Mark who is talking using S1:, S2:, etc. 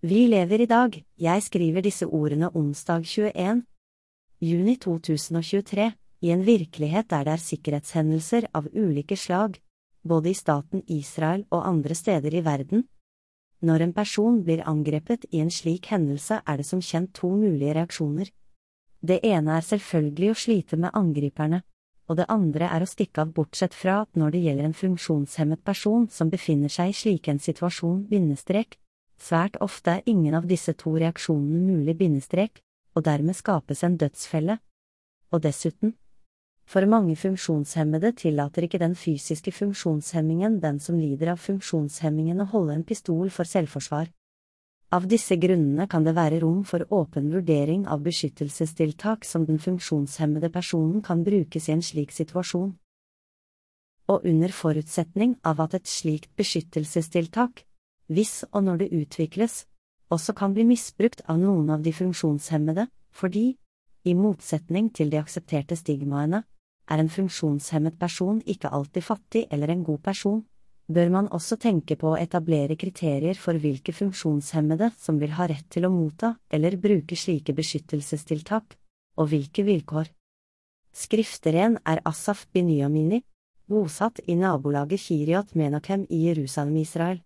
S1: Vi lever i dag, jeg skriver disse ordene onsdag 21. juni 2023, i en virkelighet der det er sikkerhetshendelser av ulike slag, både i staten Israel og andre steder i verden. Når en person blir angrepet i en slik hendelse, er det som kjent to mulige reaksjoner. Det ene er selvfølgelig å slite med angriperne, og det andre er å stikke av bortsett fra at når det gjelder en funksjonshemmet person som befinner seg i slik en situasjon, bindestrek, svært ofte er ingen av disse to reaksjonene mulig bindestrek, og dermed skapes en dødsfelle. Og dessuten, for mange funksjonshemmede tillater ikke den fysiske funksjonshemmingen den som lider av funksjonshemmingen å holde en pistol for selvforsvar. Av disse grunnene kan det være rom for åpen vurdering av beskyttelsestiltak som den funksjonshemmede personen kan brukes i en slik situasjon. Og under forutsetning av at et slikt beskyttelsestiltak, hvis og når det utvikles, også kan bli misbrukt av noen av de funksjonshemmede, fordi, i motsetning til de aksepterte stigmaene, er en funksjonshemmet person ikke alltid fattig eller en god person, bør man også tenke på å etablere kriterier for hvilke funksjonshemmede som vil ha rett til å motta eller bruke slike beskyttelsestiltak, og hvilke vilkår. Skrifteren er Asaf Binyamini, bosatt i nabolaget Kiryat Menachem i Jerusalem, Israel.